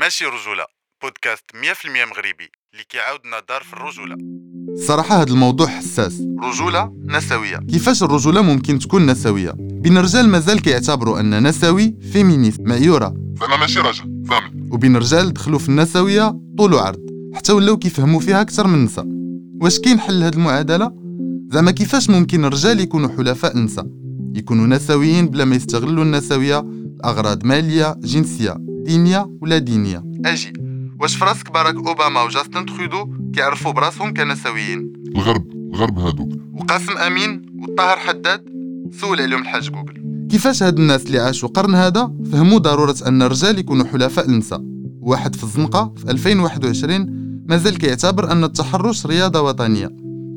ماشي رجولة. بودكاست 100% مغربي. اللي كيعاودنا دار في الرجولة. الصراحة هذا الموضوع حساس. رجولة نسوية. كيفاش الرجولة ممكن تكون نسوية؟ بين الرجال مازال كيعتبروا أن نسوي فيمينيست معيورة زعما ماشي راجل. فهمني وبين الرجال دخلوا في النسوية طول وعرض. حتى ولاو كيفهموا فيها أكثر من النساء واش كاين حل لهاد المعادلة؟ زعما كيفاش ممكن الرجال يكونوا حلفاء النساء يكونوا نسويين بلا ما يستغلوا النسوية. لأغراض مالية جنسية. دينية ولا دينية؟ أجي. واش في راسك باراك أوباما وجاستن ترودو كيعرفوا براسهم كنسويين. الغرب الغرب هادوك وقاسم أمين والطاهر حداد سول عليهم الحاج جوجل. كيفاش هاد الناس اللي عاشوا قرن هذا فهموا ضرورة أن الرجال يكونوا حلفاء النساء؟ واحد في الزنقة في 2021 مازال كيعتبر أن التحرش رياضة وطنية.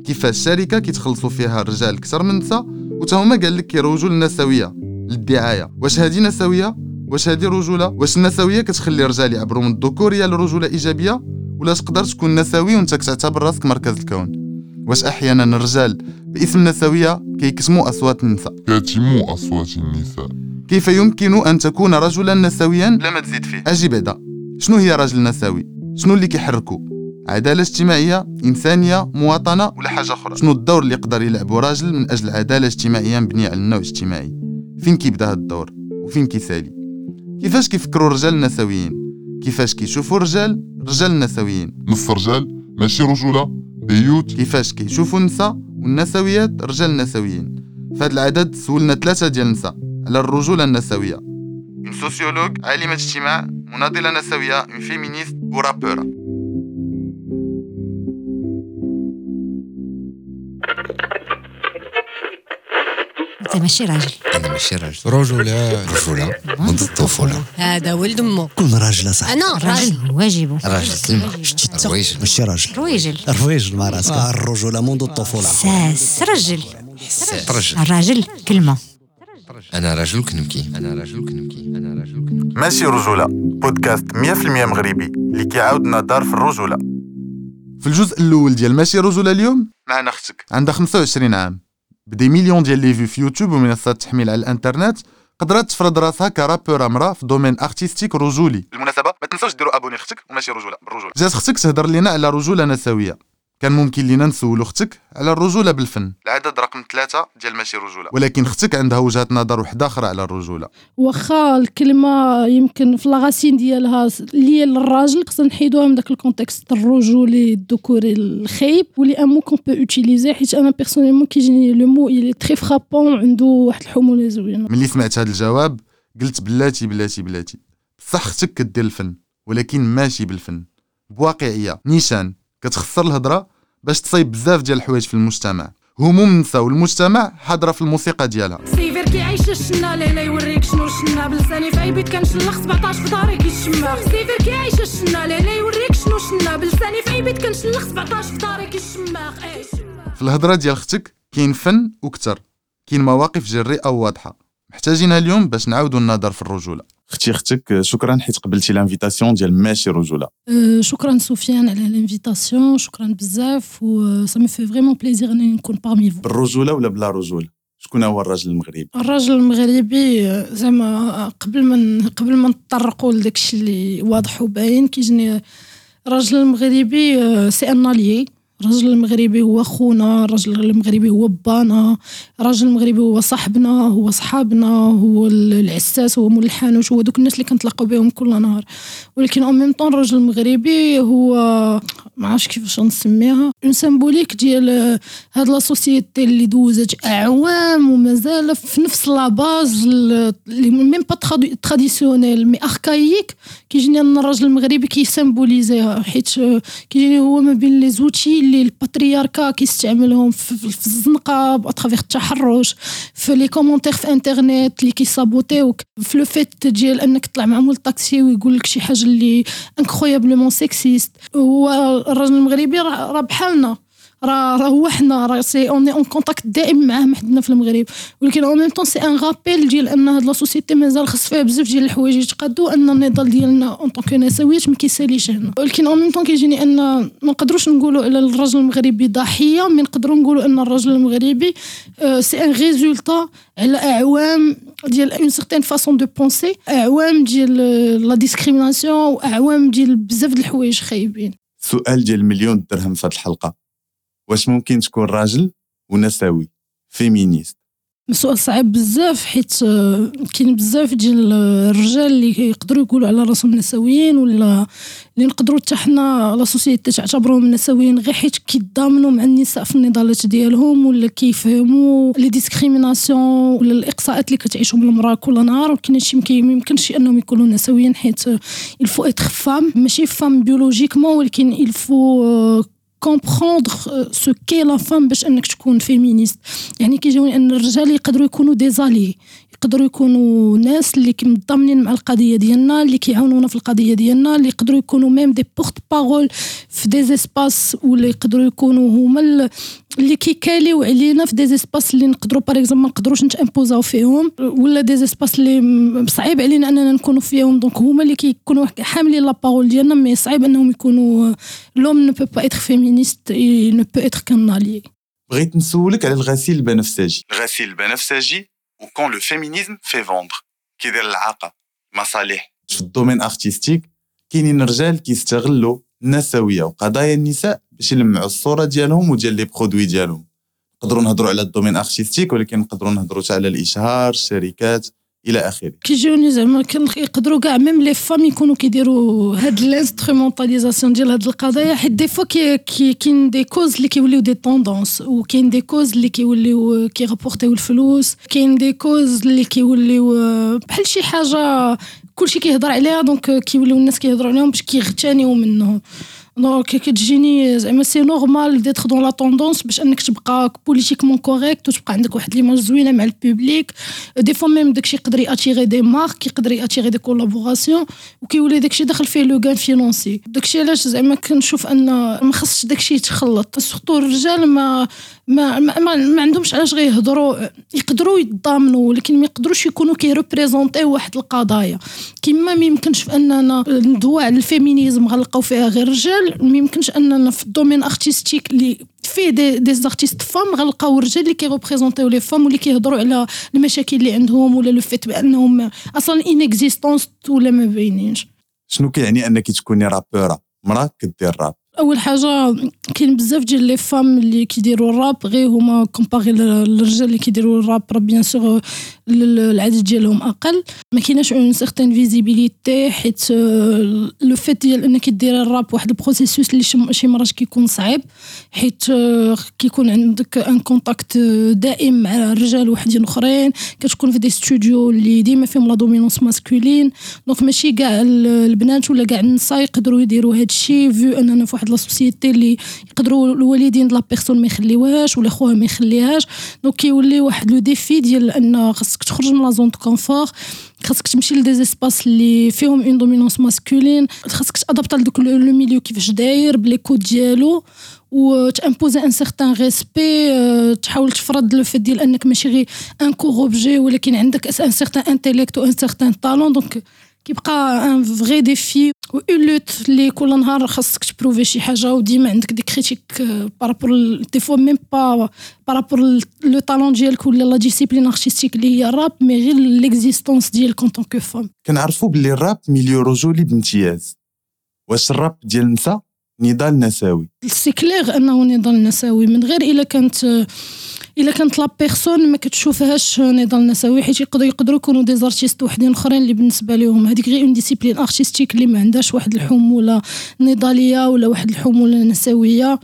كيفاش شركة كيتخلصوا فيها الرجال أكثر من النساء؟ وتا هما قال لك كيروجوا للنسوية. للدعاية. واش هذه نسوية؟ واش هذه رجوله واش النسويه كتخلي الرجال يعبروا من الذكوريه للرجوله إيجابية؟ ولا تقدر تكون نسوي وانت كتعتبر راسك مركز الكون؟ واش أحيانا الرجال باسم النسويه كيكتموا أصوات النساء؟ كاتموا أصوات النساء. كيف يمكن أن تكون رجلا نسويا بلا ما تزيد فيه. أجي بعدا شنو هي راجل نسوي شنو اللي كيحركو؟ عدالة اجتماعية إنسانية مواطنة ولا حاجة أخرى؟ شنو الدور اللي يقدر يلعبو راجل من أجل عدالة اجتماعية مبنية على النوع الاجتماعي؟ فين كيبدأ هاد الدور؟ وفين كيسالي؟ كيفاش كيفكروا الرجال النسويين كيفاش كيشوفوا الرجال رجال النسويين نص رجال ماشي رجولة بيوت كيفاش كيشوفوا النساء والنسويات رجال نسويين في هذا العدد سولنا ثلاثة ديال النساء على الرجولة النسوية sociologue عالمة اجتماع مناضلة نسوية féministe ورابورة أنت ماشي راجل. أنا ماشي راجل. رجولة. رجولة. منذ الطفولة هذا ولد أمه. كل راجل صح أنا راجل. واجبه راجل سلمى. رويجل ماشي راجل. رويجل الرويجل مع راسك. الرجولة منذ الطفولة. ساس رجل. حساس رجل. الراجل كلمة. أنا راجل كنبكي أنا راجل كنبكي أنا راجل كنبكي ماشي رجولة. بودكاست 100% مغربي. اللي كيعاودنا دار في الرجولة. في الجزء الأول ديال ماشي رجولة اليوم معنا أختك عندها 25 عام. ب des millions ديال les vues في يوتيوب ومنصات التحميل على الانترنت قدرت تفرض راسها ك rappeur امراه في domaine artistique رجولي. بالمناسبة ما تنساوش ديروا abonner أختك وماشي رجولة بالرجولة. جات أختك تهضر لنا على رجولة نسوية. كان ممكن لينا نسولو أختك على الرجولة بالفن. العدد رقم ثلاثة ديال ماشي رجولة. ولكن أختك عندها وجهة نظر وحدة أخرى على الرجولة. واخا الكلمة يمكن في la racine ديالها liée للراجل خصنا نحيدوها من داك ال contexte الرجولي الذكوري الخايب و c'est un mot qu'on peut utiliser حيت أنا personnellement كيجيني le mot il est très frappant عنده واحد الحمولة زوينة. ملي سمعت هذا الجواب قلت بلاتي بلاتي بلاتي. بصح أختك كدير الفن ولكن ماشي بالفن. بواقعية. نيشان. كتخسر الهضرة باش تصايب بزاف ديال الحوايج في المجتمع. هموم النساء والمجتمع حاضره في الموسيقى ديالها. سيفير كيعيش الشنا يوريك شنو بلساني في عيبيت كنشلخ 17 في داري سيفير كيعيش الشنا يوريك شنو بلساني في عيبيت كنشلخ 17 في داري في الهضرة ديال أختك كاين فن وكتر. كاين مواقف جريئة وواضحة. محتاجينها اليوم باش نعاودوا النظر في الرجولة. أختي أختك شكرا حيت قبلتي l'invitation ديال ماشي رجولة. أه شكرا سفيان على l'invitation شكرا بزاف و ça me fait vraiment plaisir إني نكون parmi vous بالرجولة ولا بلا رجولة؟ شكون هو الراجل المغربي؟ الراجل المغربي آه، زعما قبل ما قبل ما نطرقوا لداك الشيء اللي واضح وباين كيجيني الراجل المغربي آه، c'est un allié الرجل المغربي هو خونا الرجل المغربي هو بانا الرجل المغربي هو صاحبنا هو صحابنا هو العساس هو مول الحانوت هو دوك الناس اللي كنتلاقاو بهم كل نهار. ولكن en même temps الرجل المغربي هو ما عرفتش كيفاش نسميها. une symbolique ديال هاد la société اللي دوزت أعوام ومازال في نفس la base اللي même pas traditionnelle mais archaïque كيجيني ان الراجل المغربي كيسيمبوليزيها. حيت كيجيني هو ما بين les outils اللي le patriarcat كيستعملهم في, الزنقه à travers التحرش في les commentaires في انترنت اللي كيسابوتيوك. في le fait ديال أنك تطلع مع مول الطاكسي ويقول لك شي حاجة اللي incroyablement sexiste هو الراجل المغربي راه بحالنا. راه راه هو حنا. راه c'est on est en contact دائم معاه حدنا في المغرب. ولكن en même temps c'est un rappel ديال أن هاد la société مازال خص فيها بزاف ديال الحوايج يتقادوا أن النضال ديالنا en tant نسويات ما كيساليش هنا. ولكن en même temps كيجيني أن ما نقدروش نقولوا على الرجل المغربي ضحية mais نقدروا نقولوا أن الرجل المغربي c'est un résultat على أعوام ديال une certaine façon de penser أعوام ديال la discrimination واعوام ديال بزاف د الحوايج خايبين. سؤال ديال مليون درهم في هذه الحلقة. واش ممكن تكون راجل ونسوي féministe سؤال صعيب بزاف حيت آه، كاين بزاف ديال الرجال اللي يقدروا يقولوا على راسهم نسويين ولا اللي نقدروا حتى حنا la société تعتبرهم نسويين غير حيت كيتضامنوا مع النساء في النضالات ديالهم ولا كيفهموا les discriminations ولا الإقصاءات اللي كتعيشهم المرأة كل نهار. ولكن هادشي ما يمكنش أنهم يكونوا نسويين حيت il faut être femme ماشي femme biologiquement ولكن il faut comprendre ce qu'est la femme باش انك تكون féministe يعني كيجيوني ان الرجال يقدروا يكونوا des alliés يقدروا يكونوا ناس اللي متضامنين مع القضية ديالنا اللي كيعاونونا في القضية ديالنا اللي يقدروا يكونوا même des porte-parole في des espaces ولا يقدروا يكونوا هما اللي كيكاليو علينا في des espaces اللي نقدروا par exemple ما نقدروش نتامبوزاو فيهم ولا des espaces اللي صعيب علينا أننا نكونوا فيهم. donc هما اللي كيكونوا حاملين la parole ديالنا mais صعيب أنهم يكونوا l'homme ne peut pas être féministe ne peut être qu'un بغيت نسولك على الغسيل البنفسجي الغسيل البنفسجي و quand le féminisme fait vendre كيدير العاقه مصالح في ال domaine artistique كاينين رجال كيستغلوا النسويه وقضايا النساء باش يلمعوا الصورة ديالهم وديال les produits ديالهم نقدروا نهضروا على ال domaine artistique ولكن نقدروا نهضروا على الاشهار الشركات إلى آخره. كيجيوني زعما يقدروا كاع même les femmes يكونوا كيديروا هاد ال instrumentalisation ديال هاد القضايا حيت des fois كاين des causes اللي كيوليو des tendances وكاين des causes اللي كيوليو كيغابورتيو الفلوس كاين des causes اللي كيوليو بحال شي حاجة كلشي كيهضر عليها donc كيوليو الناس كيهضروا عليهم باش كيغتنيو منهم. دونك كتجيني زعما c'est normal d'être dans la tendance باش انك تبقى politiquement correct وتبقى عندك واحد l'image زوينه مع ال public des fois même داكشي يقدر ياتيغي des marques يقدر ياتيغي des collaborations وكيولي داكشي داخل فيه le gain financier داكشي علاش زعما كنشوف ان ما خصش داكشي يتخلط surtout الرجال ما ما ما, ما, عندهمش علاش غيهضروا يقدروا يتضامنوا ولكن ما يقدروش يكونوا كيريبريزونتيو واحد القضايا. كما ما يمكنش أننا ندوى على ال féminisme غنلقاو فيها غير رجال ما يمكنش أننا في ال domaine artistique اللي فيه des des artistes femmes غنلقاو رجال اللي كيغوبريزونتيو les femmes واللي كيهضروا على المشاكل اللي عندهم ولا le fait بأنهم أصلا inexistantes ولا ما باينينش شنو كيعني أنك تكوني rappeuse مراه كدير راب أول حاجة كاين بزاف ديال les femmes اللي كيديروا الراب غير هما comparé للرجال اللي كيديروا الراب راه bien sûr العدد ديالهم أقل. ما كايناش une certaine visibilité حيت le fait ديال إنك دير الراب واحد ال processus اللي شي مرات كيكون صعيب. حيت كيكون عندك un contact دائم مع رجال وحدين أخرين. كتكون في des studios اللي ديما فيهم la dominance masculine donc ماشي كاع البنات ولا كاع النساء يقدروا يديروا هذا الشيء vu أننا في واحد la société اللي يقدروا الوالدين د la personne ما يخليوهاش ولا خوها ما يخليهاش. donc كيولي واحد le défi ديال أن خاصك تخرج من la zone de confort خاصك تمشي ل des espaces اللي فيهم une dominance masculine خاصك تادابتا لدوك le milieu كيفاش داير ب les codes ديالو و t'imposer un certain respect تحاول تفرض le fait ديال أنك ماشي غير un corps objet ولكن عندك un certain intellect و un certain talent donc كيبقى un vrai défi و une lutte اللي كل نهار خاصك تبروفي شي حاجة وديما عندك des critiques par rapport des fois même pas par rapport le talent ديالك ولا la discipline artistique اللي هي الراب mais غير l'existence ديالك en tant que femme كنعرفوا بلي الراب milieu رجولي بامتياز. واش الراب ديال النساء نضال نسوي c'est clair أنه نضال نسوي من غير إلا كانت إلا كانت la personne ما كتشوفهاش نضال نسوي حيت يقدروا يقدروا يكونوا des artistes وحدين أخرين اللي بالنسبة لهم. هذيك غير une discipline artistique اللي ما عندهاش واحد الحمولة نضالية ولا واحد الحمولة نسوية.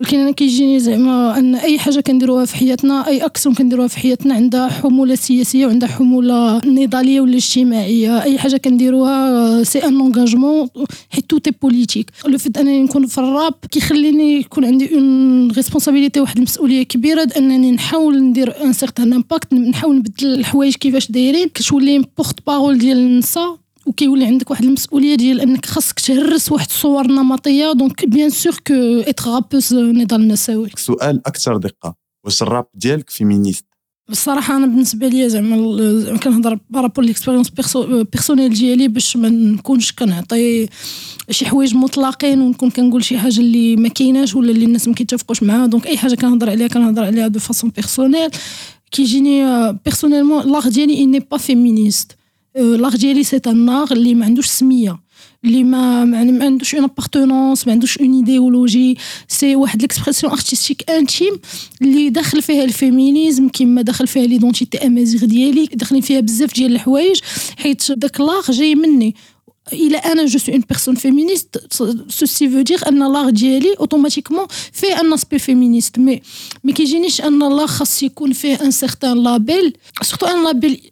ولكن أنا كيجيني زعما أن أي حاجة كنديروها في حياتنا أي اكسون كنديروها في حياتنا عندها حمولة سياسية وعندها حمولة نضالية ولا اجتماعية. أي حاجة كنديروها c'est un engagement حيت tout est politique le fait أنني نكون في الراب كيخليني يكون عندي une responsabilité واحد المسؤولية كبيرة أنني نحاول ندير un certain impact نحاول نبدل الحوايج كيفاش دايرين كتولي porte-parole ديال النساء. وكيولي عندك واحد المسؤولية ديال أنك خاصك تهرس واحد الصور نمطية. donc bien sûr qu'être rappeuse نضال نساوي سؤال أكثر دقة. واش الراب ديالك féministe؟ الصراحه أنا بالنسبة لي زعما كنهضر par rapport l'expérience personnelle ديالي باش ما نكونش كنعطي شي حوايج مطلقين ونكون كنقول شي حاجة اللي ما كايناش ولا اللي الناس ما كيتفقوش معاها. donc أي حاجة كنهضر عليها كنهضر عليها de façon personnelle كيجيني personnellement l'art ديالي il n'est pas féministe l'art ديالي c'est un art اللي ما عندوش سميه اللي ما ما ما عندوش une appartenance ما عندوش une idéologie c'est واحد l'expression artistique intime اللي داخل فيها ال féminisme كما داخل فيها l'identité امازيغ ديالي داخلين فيها بزاف ديال الحوايج حيت داك l'art جاي مني إلى أنا je suis une personne féministe ceci veut dire أن l'art ديالي automatiquement فيه un aspect féministe mais ما كيجينيش أن l'art خاص يكون فيه un certain label surtout un label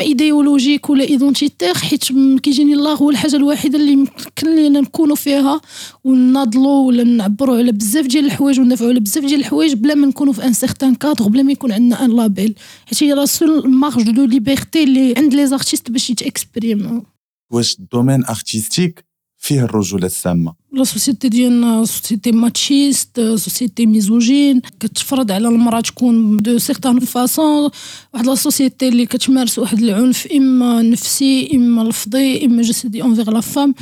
idéologique ولا identitaire حيت كيجيني l'art هو الحاجة الوحيدة اللي يمكن لينا نكونوا فيها وناضلوا ولا نعبروا على بزاف ديال الحوايج وندافعوا على بزاف ديال الحوايج بلا ما نكونوا في un certain cadre بلا ما يكون عندنا un label حيت هي la seule marge de liberté اللي عند les artistes باش يتاكسبريمو واش ال domaine artistique فيه الرجوله السامة. la société ديالنا société machiste société misogyne كتفرض على المراه تكون d'une certaine façon واحد la société اللي كتمارس واحد العنف اما نفسي اما لفظي اما جسدي envers la femme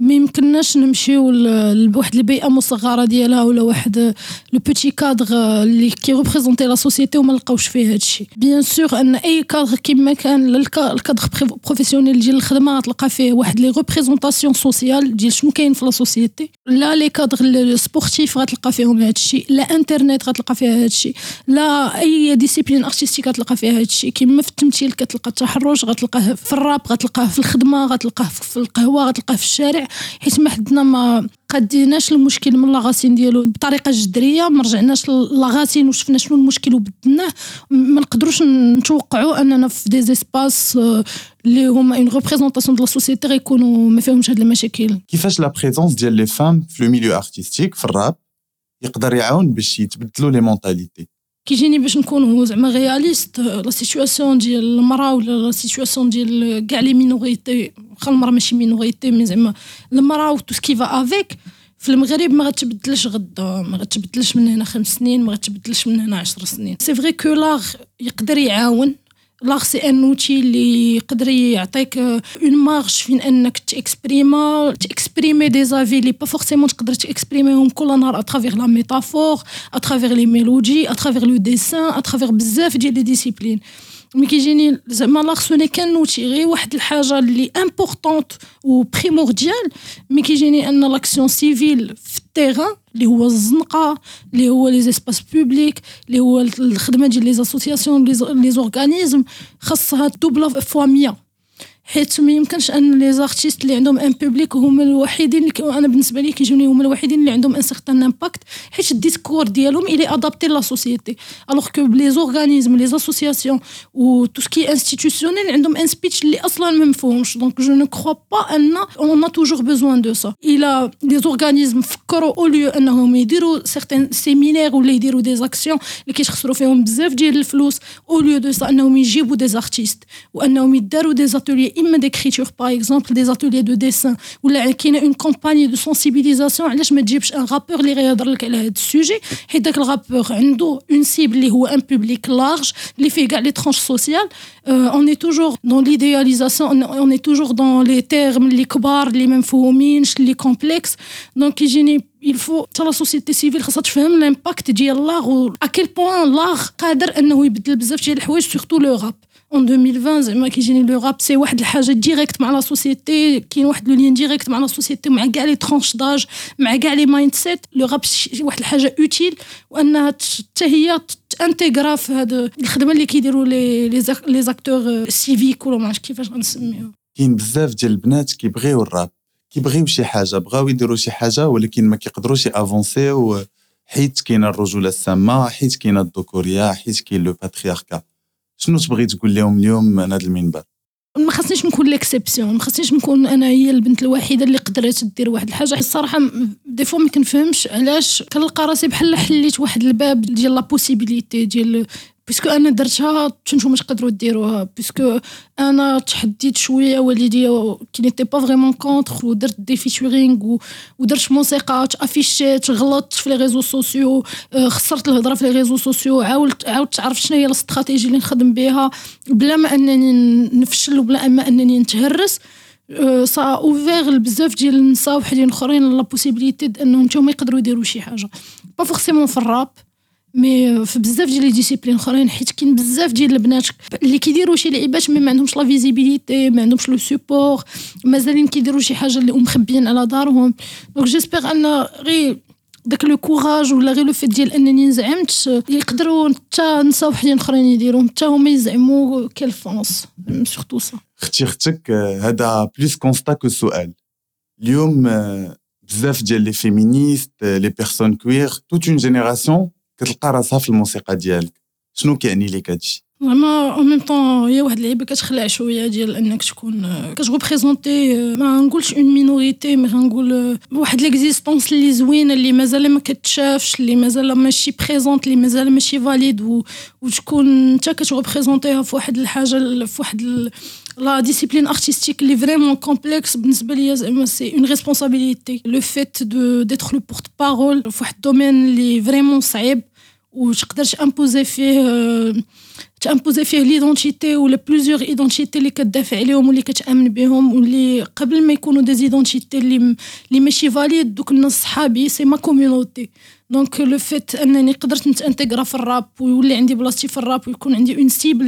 ما يمكنناش نمشيو لواحد البيئة مصغرة ديالها ولا واحد le petit cadre اللي كي ريبريزونتي la société وما نلقاوش فيه هادشي. bien sûr أن أي كادر كيما كان ال c- ال cadre pr- professionnel ديال الخدمة تلقى فيه واحد les représentations sociales ديال شنو كاين في la société لا les cadres ال sportifs غتلقى فيهم هادشي لا انترنت غتلقى فيها هادشي لا أي discipline artistique غتلقى فيها هادشي. كيما في التمثيل كتلقى التحرش غتلقاه في الراب غتلقاه في الخدمة غتلقاه في القهوة غتلقاه في الشارع. حيت ما حدنا ما قديناش المشكل من la racine ديالو بطريقة جذرية ما رجعناش la racine وشفنا شنو المشكل وبدلناه. ما نقدروش نتوقعوا أننا في des espaces اللي هما une représentation de la société غيكونوا ما فيهمش هاد المشاكل. كيفاش la présence ديال les femmes في le milieu artistique في الراب يقدر يعاون باش يتبدلوا les mentalités كيجيني باش نكونوا زعما réalistes la situation ديال المرأة ولا la situation ديال كاع les minorités واخا المرأة ماشي minorité mais زعما المرأة و tout ce qui va avec في المغرب ما غتبدلش غدا ما غتبدلش من هنا خمس سنين ما غتبدلش من هنا عشر سنين. c'est vrai que l'art يقدر يعاون. l'art c'est un outil اللي يقدر يعطيك une marge فين أنك t'exprima t'exprimer des avis اللي pas forcément تقدر t'exprimer هم كل نهار اترافيغ لا ميتافور اترافيغ لي ميلودي اترافيغ لو ديسان اترافيغ بزاف ديال les disciplines mais كيجيني زعما l'art ce n'est qu'un outil غير واحد الحاجة اللي importante و primordiale mais كيجيني أن l'action civile في ال terrain اللي هو الزنقة اللي هو les espaces publics اللي هو الخدمة ديال les associations les organismes خاصها de plat foi 100 حيت ما يمكنش أن les artistes اللي عندهم un public هما الوحيدين اللي أنا بالنسبة لي كيجوني هما الوحيدين اللي عندهم un certain impact حيت ال discours ديالهم الي adapté la société alors que les organismes les associations و tout ce qui institutionnel عندهم un speech اللي أصلا ما مفهومش. donc je ne crois pas أن on a toujours besoin de ça إلى les organismes فكروا au lieu أنهم يديروا certains séminaires ولا يديروا des actions اللي كيتخسروا فيهم بزاف ديال الفلوس au lieu de ça أنهم يجيبوا des artistes وأنهم يداروا des ateliers اما d'écriture par exemple des ateliers de dessin ولا كاينة une campagne de sensibilisation علاش ما تجيبش un rappeur اللي غيهضر لك على هذا ال sujet حيت داك ال rappeur عنده une cible اللي هو un public large اللي فيه كاع les tranches sociales on est toujours dans l'idéalisation on est toujours dans les termes اللي كبار اللي ما مفهومينش اللي complexes donc كيجيني il faut حتى la société civile خاصها تفهم l'impact ديال l'art و à quel point l'art قادر انه يبدل بزاف ديال الحوايج surtout le rap en 2020 زعما كيجيني le rap c'est واحد الحاجة directe مع la société كاين واحد le lien direct مع la société مع كاع les tranches d'âge مع كاع les mindsets le rap واحد الحاجة utile وأنها حتى هي t'intégra في هاد الخدمة اللي كيديروا les les act- les acteurs civiques ولا ما عرفتش كيفاش غنسميهم كاين بزاف ديال البنات كيبغيو الراب كيبغيو شي حاجة بغاو يديروا شي حاجة ولكن ما كيقدروش ي avancer و حيت كاينة الرجولة السامة حيت كاينة الذكوريه حيت كاين le patriarcat شنو تبغي تقول لهم اليوم من هذا المنبر؟ ما خصنيش نكون l'exception ما خصنيش نكون أنا هي البنت الوحيدة اللي قدرت دير واحد الحاجة الصراحة des fois ما كنفهمش علاش كنلقى راسي بحال حليت واحد الباب ديال la possibilité ديال parce que أنا درتها تنتوما تقدروا ديروها. parce que أنا تحديت شوية والديا qui n'étaient pas vraiment contre ودرت des featurings ودرت موسيقى afficher ت غلطت في les réseaux sociaux خسرت الهضرة في les réseaux sociaux عاودت عاودت عرفت شنو هي الاستراتيجي اللي نخدم بها. بلا ما أنني نفشل وبلا ما أنني نتهرس ça ouvert بزاف ديال النساء وحدين أخرين la possibilité انهم نتوما يقدروا يديروا شي حاجة. pas forcément في ال rap mais في بزاف ديال les disciplines اخرين حيت كاين بزاف ديال البنات اللي كيديروا شي لعيبات mais ما عندهمش la visibilité ما عندهمش le support مازالين كيديروا شي حاجة اللي مخبيين على دارهم. donc j'espère أن غير داك le courage ولا غير le fait ديال أنني نزعمت يقدروا حتى نساو وحدين أخرين يديروا. حتى هما يزعموا qu'elles foncent surtout ça أختي أختك هذا plus constat que سؤال. اليوم بزاف ديال les féministes les personnes queer toute une génération كتلقى راسها في الموسيقى ديالك. شنو كيعني لك هادشي زعما en même temps هي واحد اللعيبه كتخلع شوية ديال انك تكون كت représenter ما نقولش une minorité mais غنقول واحد l'existence اللي زوينه اللي مازال ما كتشافش اللي مازال ماشي présente اللي مازال ماشي valide و... وتكون انت كت représenter ها في واحد الحاجة في واحد la discipline artistique اللي vraiment complexe بالنسبة ليا زعما c'est une responsabilité le fait de d'être le porte-parole في واحد الدومين اللي vraiment صعيب وتقدرش imposer فيه t'imposer فيه l'identité ولا plusieurs identités اللي كتدافع عليهم واللي كتأمن بهم واللي قبل ما يكونوا des identités اللي اللي ماشي valides دوك الناس صحابي c'est ma community. donc le fait أنني قدرت نت intégra في الراب ويولي عندي بلاصتي في الراب ويكون عندي une cible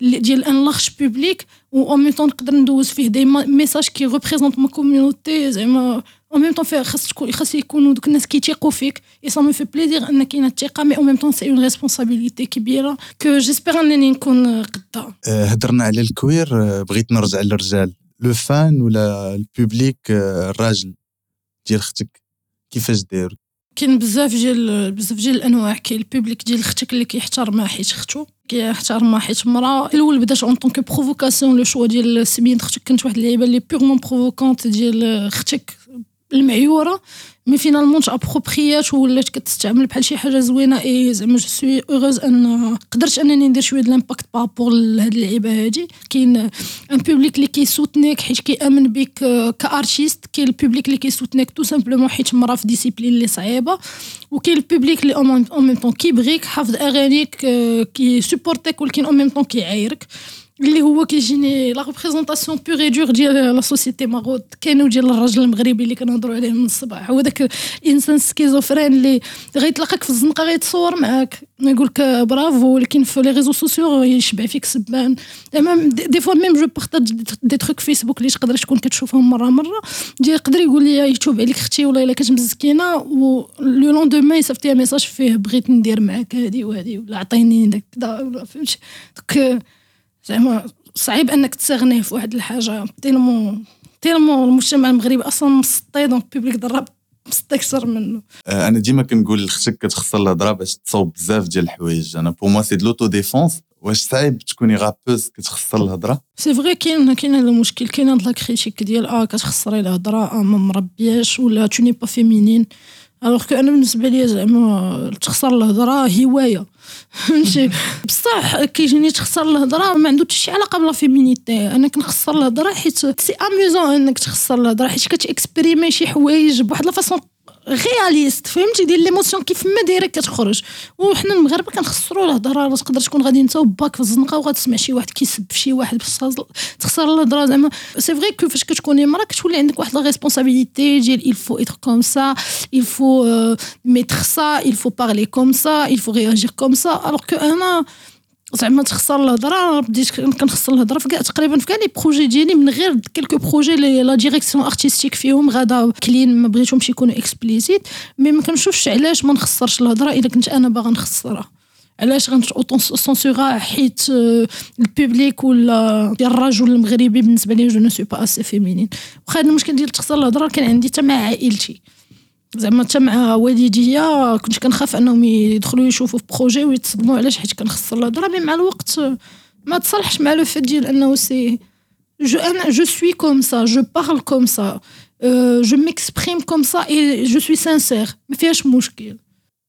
اللي ديال un large public و en même temps نقدر ندوز فيه des messages qui représentent ma community زعما en même temps خاص تكون خاص يكونوا دوك الناس كيتيقوا فيك et ça me fait plaisir ان كاينة الثقه mais en même temps c'est une responsabilité كبيره que j'espère انني نكون قدها هضرنا على ال queer بغيت نرجع للرجال les fans ولا ال public الراجل ديال أختك كيفاش داير كاين بزاف ديال بزاف ديال الانواع كاين ال public ديال أختك اللي كيحترمها حيت اختو كيحترمها حيت مرا الأول بدات en tant que provocation le choix ديال سميت أختك كانت واحد اللعيبه اللي purement provocante ديال أختك المعيورة mais finalement t'approprier ات ولات كتستعمل بحال شي حاجة زوينة. إي زعما je suis heureuse أن قدرت أنني ندير شوية د par rapport لهاد اللعيبة هادي. كاين un public اللي كي soutenir ك حيت كيأمن بك ك artiste كاين ال public اللي كي soutenir ك tout simplement حيت مرا في discipline اللي صعيبة. وكاين ال public اللي en même temps كيبغيك حافظ أغانيك كي supporter ك ولكن en même temps كيعايرك. اللي هو كيجيني la représentation pure et dure ديال la société marocaine ديال الراجل المغربي اللي كنهضروا عليه من الصباح. هو داك الإنسان schizophrène اللي غيتلاقاك في الزنقة غيتصور معاك. يقول لك برافو ولكن في les réseaux sociaux يشبع فيك سبان. des fois même je partage des trucs Facebook اللي تقدر تكون كتشوفهم مرة مرة. ديال يقدر يقول لي يتوب عليك أختي ولا إلا كانت مسكينة و le lendemain يصيفط لي message فيه بغيت ندير معاك هادي وهادي ولا عطيني داك فهمتي. donc زعما صعيب انك تسغنيه في واحد الحاجة. tellement tellement المجتمع المغربي أصلا مسطي donc public ضرب مسطي أكثر منه. أنا ديما كنقول لختك كتخسر الهضره باش تصوب بزاف ديال الحوايج. أنا pour moi c'est de l'auto-défense واش صعيب تكوني rappeuse كتخسر الهضره c'est vrai كاين كاين هذا المشكل كاين هاد la critique ديال آه كتخسري الهضره آه ما مربياش ولا tu n'es pas féminine alors أنا بالنسبة لي زعما تخسر الهضرة هواية. فهمتي؟ بصح كيجيني تخسر الهضرة ما عنده حتى شي علاقة ب la féminité أنا كنخسر الهضرة حيت c'est amusant أنك تخسر الهضرة حيت كت exprimer شي حوايج بواحد la façon réaliste فهمتي؟ ديال l'émotion كيف ما دايرة كتخرج. وحنا المغاربة كنخسروا الهضره تقدر تكون غادي انت وباك في الزنقة وغتسمع شي واحد كيسب في شي واحد تخسر الهضره زعما. c'est vrai que فاش كتكوني مرا كتولي عندك واحد la responsabilité ديال ça il faut mettre ça il faut parler comme ça il faut réagir comme ça. Alors que أنا زعما تخسر الهضرة بديت كنخسر الهضرة في تقريبا في كاع les projets ديالي من غير quelques projets لي la direction artistique فيهم غادا clean ما بغيتهمش يكونوا explicites mais ما كنشوفش علاش ما نخسرش الهضرة إلا كنت أنا باغا نخسرها. علاش غنت censurer حيت ال public ولا ديال الرجل المغربي بالنسبة لي je ne suis pas assez féminine واخا المشكل ديال تخسر الهضرة كان عندي حتى مع عائلتي. زعما مع والديا كنت كنخاف أنهم يدخلوا يشوفوا في projet ويتصدموا علاش حيت كنخسر الهضره mais مع الوقت ما تصالحش مع le fait ديال أنه c'est je أنا je suis comme ça je parle comme ça je m'exprime comme ça et je suis sincère ما فيهاش مشكل.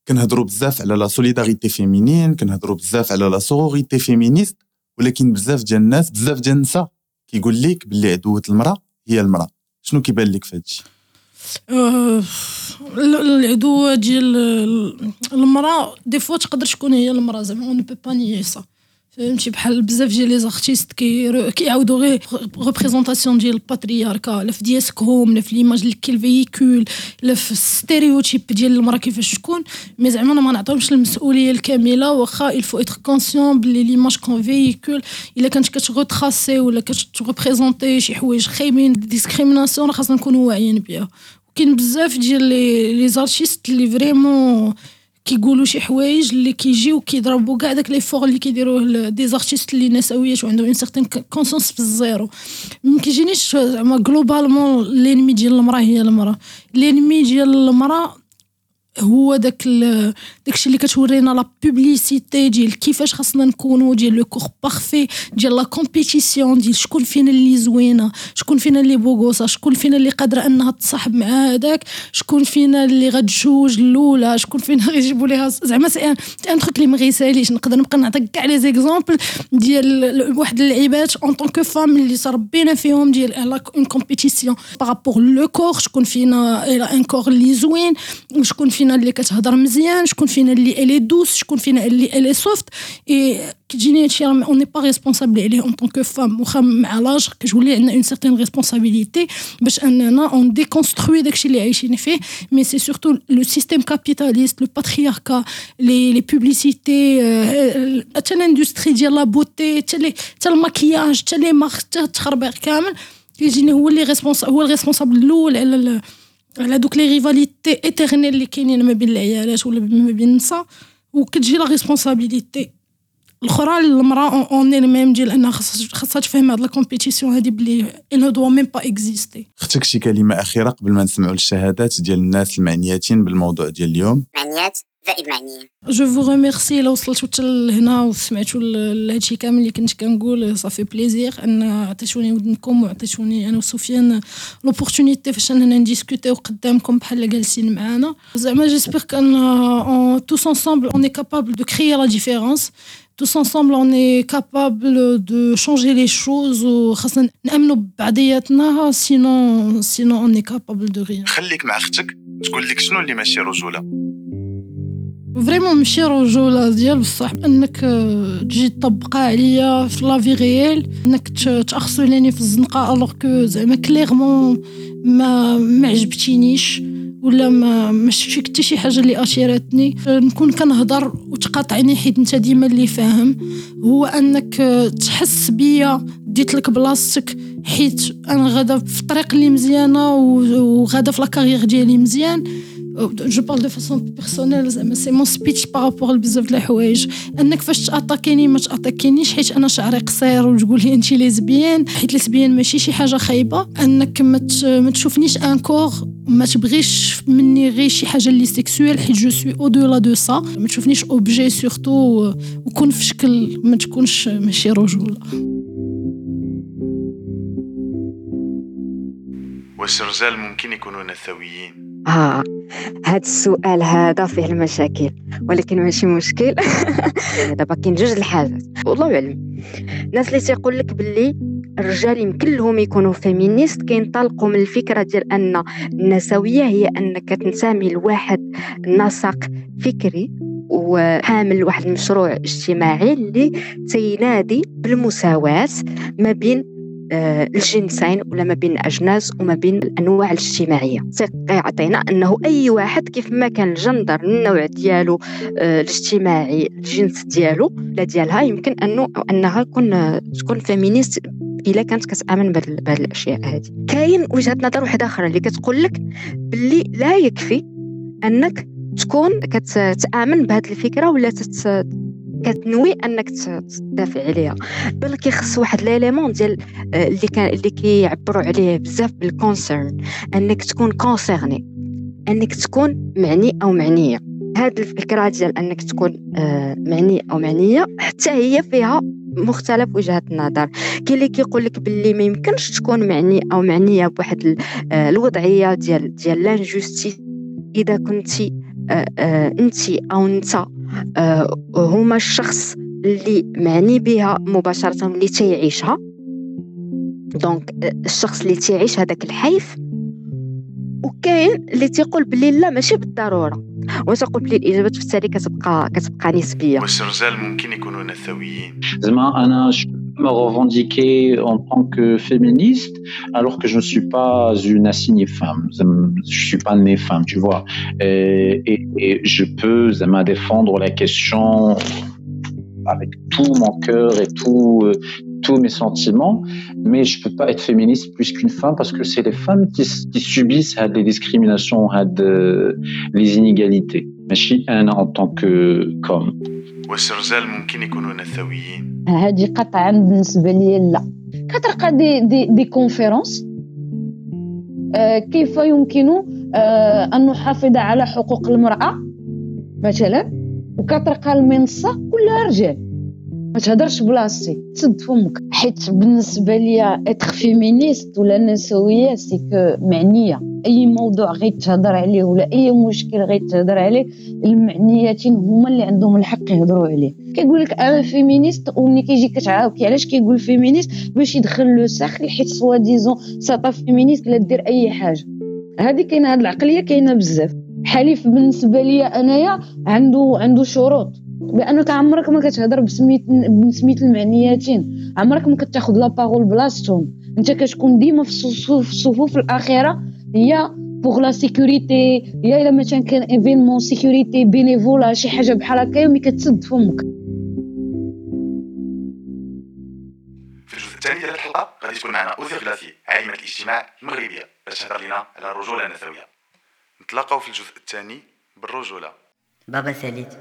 كنهضروا بزاف على la solidarité féminine كنهضروا بزاف على la sororité féministe ولكن بزاف ديال الناس بزاف ديال النساء كيقول لك باللي عدوة المرأة هي المرأة. شنو كيبان لك في العدوة ديال المرأة des fois تقدر تكون هي المرأة زعما on peut pas nier ça فهمتي؟ بحال بزاف ديال les artistes qui كيعاودوا غير représentation ديال ال patriarcat لا في discours هوم لا في l'image اللي كيل لا في ال stéréotype ديال المراه كيفاش تكون. mais زعما أنا ما نعطيهمش المسؤولية الكاملة واخا il faut être conscient بلي l'image qu'on véhicule إلا كانت كت retracer ولا كت représenter شي حوايج خايبين discrimination راه خاصنا نكونوا واعيين بها كاين بزاف ديال les artistes اللي vraiment كيقولوا شي حوايج اللي كيجيو كيضربوا كاع داك l'effort اللي كيديروه des artistes اللي نسويات وعندهم une certaine conscience في الزيرو. ما كيجينيش زعما globalement l'ennemi ديال المرأة هي المرأة. l'ennemi ديال المرأة هو داك داكشي اللي كتورينا la publicité ديال كيفاش خاصنا نكونوا ديال le corps parfait ديال la compétition ديال شكون فينا اللي زوينة شكون فينا اللي بوغوسا شكون فينا اللي قادرة أنها تصاحب مع هذاك شكون فينا اللي غتجوج الأولى شكون فينا غيجيبوا ليها زعما c'est un truc اللي ما غيساليش. نقدر نبقى نعطيك كاع les exemples ديال واحد اللعيبات en tant que femmes اللي تربينا فيهم ديال une compétition par rapport le corps شكون فينا un corps اللي زوين شكون فينا فينا اللي كتهضر مزيان شكون فينا اللي elle est douce شكون فينا اللي elle est soft اي كتجيني هادشي راه on n'est pas responsables عليه en tant que femmes واخا مع l'âge كتولي عندنا une certaine responsabilité باش اننا on déconstruit داكشي اللي عايشين فيه mais c'est surtout le système capitaliste le patriarcat les les publicités حتى l'industrie ديال la beauté حتى حتى الماكياج حتى les marques حتى التخربيق كامل كيجيني هو اللي responsable هو ال responsable الأول على على دوك les rivalités éternelles اللي كاينين ما بين العيالات ولا ما بين النساء وكتجي la responsabilité الأخرى المراه en elle-même ديال أنها خاصها تفهم هاد la compétition هادي بلي ne doit même pas exister أختك شي كلمة أخيرة قبل ما نسمعوا الشهادات ديال الناس المعنياتين بالموضوع ديال اليوم؟ معنيات؟ زائد معنيين جو فو ريميرسي لو وصلتوا حتى لهنا وسمعتوا لهادشي كامل اللي كنت كنقول صافي بليزير ان عطيتوني ودنكم وعطيتوني انا وسفيان لوبورتونيتي فاش اننا نديسكوتيو قدامكم بحال جالسين معانا زعما جيسبر كان توس انصامبل اون اي كابابل دو كريي لا ديفيرونس tous ensemble on est capable de changer les choses وخاصنا نامنوا ببعضياتنا sinon sinon on est capable de rien خليك مع اختك تقول لك شنو اللي ماشي رجوله vraiment ماشي رجوله ديال بصح أنك تجي تطبقها عليا في la vie réelle أنك ت harceler ني في الزنقة alors que زعما clairement ما ما عجبتينيش ولا ما ما فيك حتى شي حاجة اللي اشيرتني نكون كنهضر وتقاطعني حيت أنت ديما اللي فاهم. هو أنك تحس بيا ديت لك بلاصتك حيت أنا غادا في الطريق اللي مزيانة وغادا في la carrière ديالي مزيان. je parle de façon personnelle زعما c'est mon speech par rapport لبزاف د الحوايج أنك فاش ت attaquer ني ما ت attaquer نيش حيت أنا شعري قصير وتقول لي انت lesbienne حيت lesbienne ماشي شي حاجة خايبة. أنك ما تشوفنيش un corps ما تبغيش مني غير شي حاجة اللي sexuel حيت je suis au-delà de ça ما تشوفنيش objet surtout وكون في شكل ما تكونش ماشي رجوله واش الرجال ممكن يكونوا نسويين آه هاد السؤال هذا فيه المشاكل ولكن ماشي مشكل. دابا كاين جوج الحاجات والله اعلم الناس اللي تيقول لك باللي الرجال يمكن لهم يكونوا فيمينيست كينطلقوا من الفكرة ديال أن النسوية هي انك تنتمي لواحد نسق فكري وحامل واحد المشروع اجتماعي اللي تينادي بالمساواة ما بين آه، الجنسين ولا ما بين الأجناس وما بين الأنواع الاجتماعية. يعطينا أنه أي واحد كيف ما كان الجندر النوع ديالو آه، الاجتماعي الجنس ديالو لا ديالها يمكن أنه أنها تكون تكون فيمينيست إلا كانت كتأمن بهذه الأشياء هذه. كاين وجهة نظر واحدة أخرى اللي كتقول لك باللي لا يكفي أنك تكون كتامن بهذه الفكرة ولا كتنوي أنك تدافع عليها. بل كيخص واحد l'élément ديال آه، اللي كان اللي كيعبروا عليه بزاف بال concerne أنك تكون concerné أنك تكون معني أو معنية. هاد الفكرة ديال أنك تكون آه، معني أو معنية حتى هي فيها مختلف وجهات النظر. كاين اللي كيقول لك باللي ما يمكنش تكون معني أو معنية بواحد آه، الوضعية ديال ديال l'injustice إذا كنتي انت أو أنت هما الشخص اللي معني بها مباشرة اللي تيعيشها. donc الشخص اللي تيعيش هذاك الحيف وكاين اللي تيقول بلي لا ماشي بالضرورة. وتقول بلي الاجابات في التالي كتبقى كتبقى نسبية؟ واش الرجال ممكن يكونوا نسويين زعما أنا me revendiquer en tant que féministe alors que je ne suis pas une assignée femme. Je ne suis pas née femme, tu vois. Et, je peux me défendre la question avec tout mon cœur et tout, euh, tous mes sentiments, mais je ne peux pas être féministe plus qu'une femme parce que c'est les femmes qui, subissent euh, des discriminations, euh, les inégalités. Mais je suis un en tant que comme. واش الرجال ممكن يكونوا نسويين هذه قطعا بالنسبة لي لا. كتلقى des des des conférences آه كيف يمكن آه أن نحافظ على حقوق المرأة؟ مثلا وكتلقى المنصة كلها رجال. ما تهضرش بلاصتي تسد فمك. حيت بالنسبة ليا être féministe ولا نسوية c'est معنية. أي موضوع غيتهضر عليه ولا أي مشكل غيتهضر عليه المعنياتين هما اللي عندهم الحق يهضروا عليه. كيقول لك أنا féministe وملي كيجي كتعاوك علاش كيقول féministe باش يدخل le cercle حيت soi-disant ساطا féministe لا دير أي حاجة. هذه كاينة هاد العقلية كاينة بزاف. حليف بالنسبة ليا أنايا عنده عنده شروط. بانك عمرك ما كتهضر بسميت بسميت المعنياتين. عمرك ما كتاخذ la parole بلاصتهم أنت كتكون ديما في الصفوف, الصفوف الأخيرة. هي pour la sécurité يا إلا مثلا كان événement sécurité bénévolat شي حاجة بحال هكا ملي كتسد فمك. في الجزء الثاني ديال الحلقة غادي تكون معنا اوزير غلاسي عالمه الاجتماع المغربية. باش تهضر لنا على الرجولة النسوية. نتلاقاو في الجزء الثاني بالرجولة. بابا ساليت.